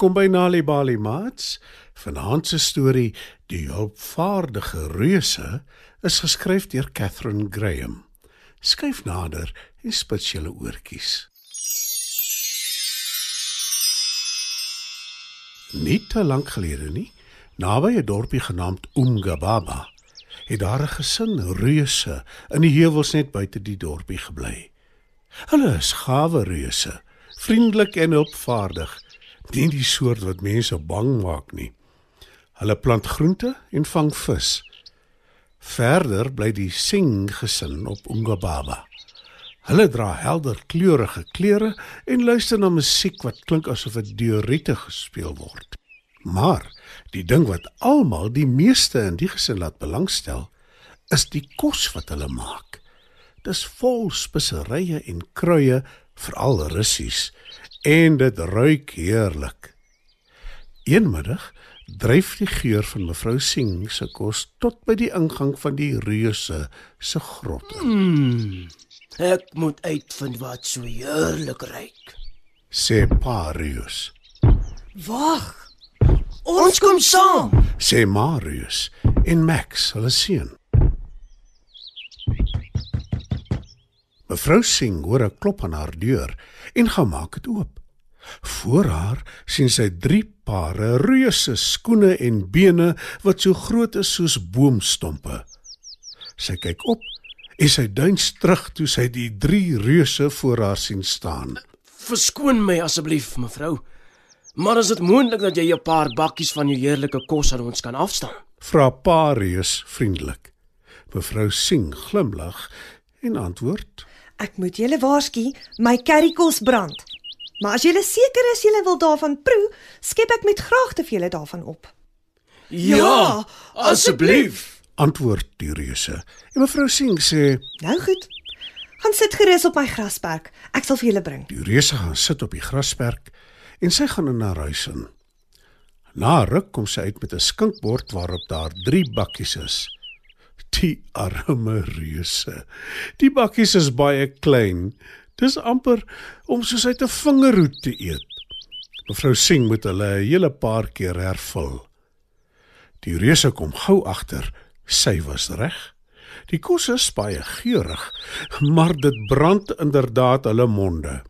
Welkom by Nali Bali Mats. Vanaand se storie, Die hulpvaardige reuse, is geskryf deur Catherine Graham. Skyf nader en spits julle oortjies. Nie te lank gelede nie, naby 'n dorpie genaamd Umgababa, het daar 'n gesin reuse in die heuwels net buite die dorpie gebly. Hulle is gawe reuse, vriendelik en hulpvaardig, nie die soort wat mense bang maak nie. Hulle plant groente en vang vis. Verder bly die Singh gesin op Ungababa. Hulle dra helder kleurige klere en luister na musiek wat klink asof dit deur riete gespeel word. Maar die ding wat almal die meeste in die gesin laat belangstel, is die kos wat hulle maak. Dis vol speserye en kruie, veral russies, en dit ruik heerlik. Eenmiddag dryf die geur van mevrou Singh se kos tot by die ingang van die reuse se grot. Mm, ek moet uitvind wat so heerlik ruik. Sê Parius. Wag. Ons kom saam. Sê Marius en Max, hulle seun. Mevrou Singh hoor 'n klop aan haar deur en gaan maak dit oop. Voor haar sien sy drie pare reuse skoene en bene wat so groot is soos boomstompe. Sy kyk op en sy duins terug toe sy die drie reuse voor haar sien staan. Verskoon my asseblief, mevrou. Maar is dit moontlik dat jy 'n paar bakkies van jou heerlike kos aan ons kan afstaan? Vra Parius vriendelik. Mevrou Singh glimlag en antwoord: Ek moet julle waarsku, my currykos brand. Maar as julle seker is julle wil daarvan proe, skep ek met graagte vir julle daarvan op. Ja, asseblief. Antwoord die reuse. En mevrou Singh sê: Nou goed. Gaan sit gerus op my grasperk. Ek sal vir julle bring. Die reuse gaan sit op die grasperk en sy gaan in haar huis in. Na ruk kom sy uit met 'n skinkbord waarop daar 3 bakkies is. Die arme reuse. Die bakkies is baie klein. Dis amper om soos uit 'n vingerhoed te eet. Mevrou Singh moet hulle 'n hele paar keer hervul. Die reuse kom gou agter, sy was reg. Die kos is baie geurig, maar dit brand inderdaad hulle monde.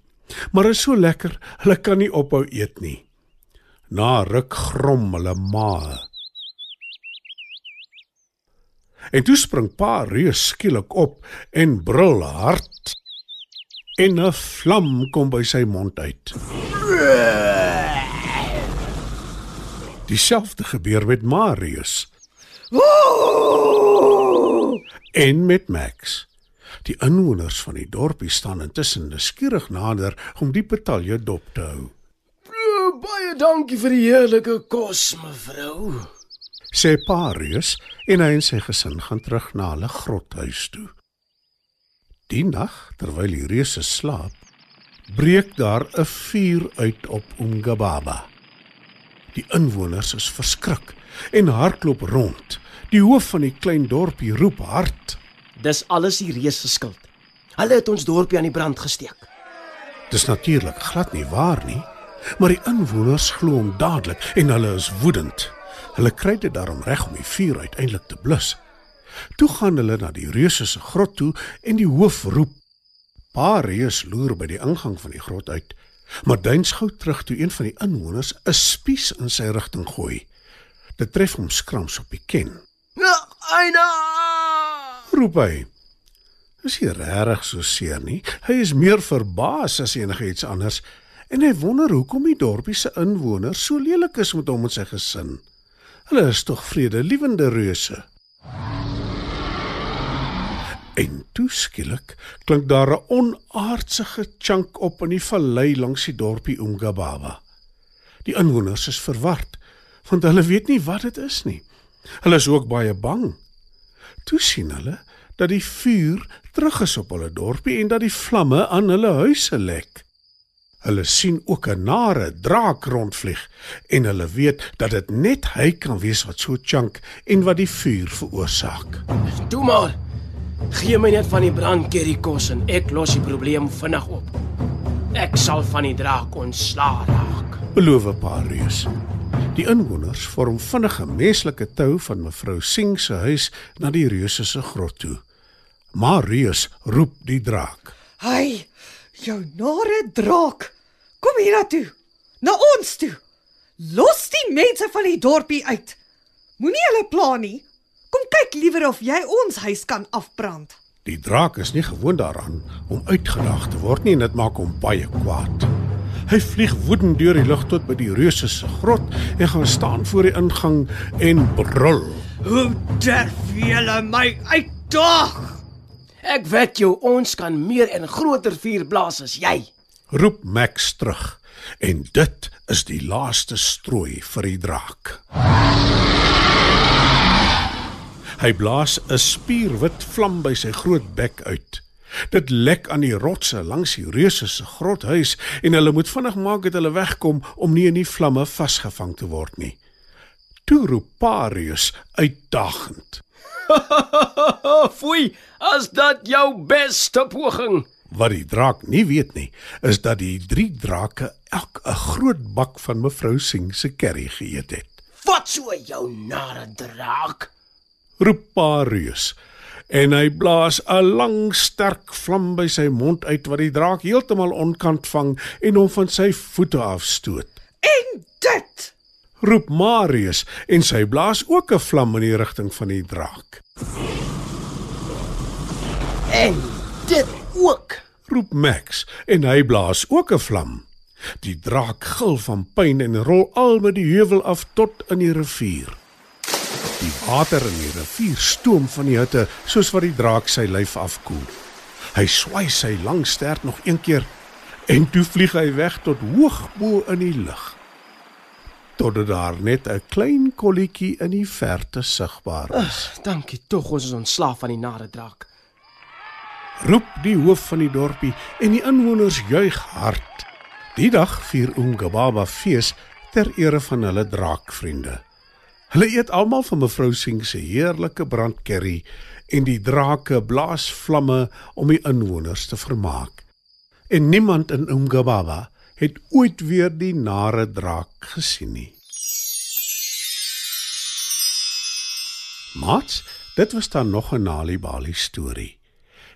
Maar is so lekker, hulle kan nie ophou eet nie. Na ruk grom hulle mae. En toe spring pa reus skielik op en brul hard. En 'n vlam kom by sy mond uit. Dieselfde gebeur met Marius. En met Max. Die inwoners van die dorpie staan intussen nuuskierig nader om die betalje dop te hou. Baie dankie vir die heerlike kos, mevrou. Sê Parius en hy en sy gesin gaan terug na hulle grothuis toe. Die nag, terwyl die reuse slaap, breek daar 'n vuur uit op Umgababa. Die inwoners is verskrik en hardloop rond. Die hoof van die klein dorpie roep hard. Dis alles die reus se skuld. Hulle het ons dorpie aan die brand gesteek. Dis natuurlik glad nie waar nie, maar die inwoners glo hom dadelik en hulle is woedend. Hulle kry dit daarom reg om die vuur uiteindelik te blus. Toe gaan hulle na die reuse se grot toe en die hoof roep. Pa reus loer by die ingang van die grot uit, maar duins gou terug toe een van die inwoners 'n spies in sy rigting gooi. Dit tref hom skrams op die ken. Aina! Roep hy. Is hy regtig so seer nie? Hy is meer verbaas as enigiets anders en hy wonder hoekom die dorpie se inwoners so lelik is met hom en sy gesin. Hulle is tog vredelewende reuse. En toe skielik klink daar 'n onaardse gechunk op in die vallei langs die dorpie Umgababa. Die inwoners is verward want hulle weet nie wat dit is nie. Hulle is ook baie bang. Toe sien hulle dat die vuur terug is op hulle dorpie en dat die vlamme aan hulle huise lek. Hulle sien ook 'n nare draak rondvlieg en hulle weet dat dit net hy kan wees wat so chunk en wat die vuur veroorsaak. Toe maar. Gee my net van die brandkerry kos en ek los die probleem vinnig op. Ek sal van die draak ontslaa raak. beloof Pa Reus. Die inwoners vorm vinnige menslike tou van mevrou Singh se huis na die reuse se grot toe. Maar Reus roep die draak. Hy, jou nare draak. Kom hiernatoe. Na ons toe. Los die mense van die dorpie uit. Moenie hulle pla nie. Kom kyk liewer of jy ons huis kan afbrand. Die draak is nie gewoond daaraan om uitgedaag te word nie en dit maak hom baie kwaad. Hy vlieg woedend deur die lug tot by die reuse se grot en gaan staan voor die ingang en brul. Hoe durf julle my uitdaag? Ek weet jou ons kan meer en groter vuur blaas as jy. Roep Max terug. En dit is die laaste strooi vir die draak. Hy blaas 'n spierwit vlam by sy groot bek uit. Dit lek aan die rotse langs die reuse se grothuis en hulle moet vinnig maak dat hulle wegkom om nie in die vlamme vasgevang te word nie. Toe roep Parius uitdagend. Foei, as dit jou beste poging. Wat die draak nie weet nie, is dat die drie drake elk 'n groot bak van mevrou Singh se curry geëet het. Wat so jou nare draak? Roep Parius en hy blaas 'n lang sterk vlam by sy mond uit wat die draak heeltemal onkant vang en hom van sy voete afstoot. En dit Roep Marius en sy blaas ook 'n vlam in die rigting van die draak. En dit ook. Roep Max en hy blaas ook 'n vlam. Die draak gil van pyn en rol al met die heuwel af tot in die rivier. Die water in die rivier stoom van die hitte soos wat die draak sy lyf afkoel. Hy swai sy lang stert nog een keer en toe vlieg hy weg tot hoog bo in die lug. Totdat daar net 'n klein kolletjie in die verte sigbaar is. Dankie tog ons is ontslaaf van die nare draak. Roep die hoof van die dorpie en die inwoners juig hard. Die dag vier Ungababa fees ter ere van hulle draakvriende. Hulle eet almal van mevrou Singh se heerlike brandkerry en die drake blaas vlamme om die inwoners te vermaak. En niemand in Ungababa het ooit weer die nare draak gesien nie. Mats, dit was dan nog 'n Nali Bali storie.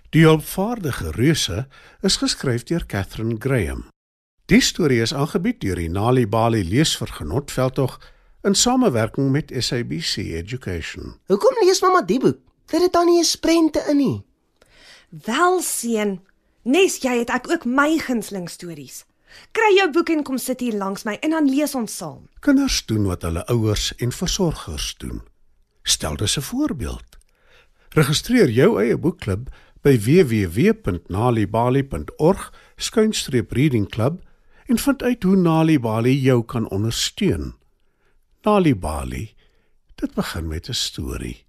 Die hulpvaardige reuse is geskryf deur Catherine Graham. Die storie is aangebied deur die Nali Bali leesvergenot veldtog in samewerking met SABC Education. Hoekom lees mamma die boek? Dit het dan nie 'n sprente in nie. wel seun. Nes jy het ek ook my gunsteling stories. Kry jou boek en kom sit hier langs my en dan lees ons saam. Kinders doen wat hulle ouers en versorgers doen. Stel dus 'n voorbeeld. Registreer jou eie boekklub by www.nalibali.org/reading club en vind uit hoe Nalibali jou kan ondersteun. Nalibali. Dit begin met 'n storie.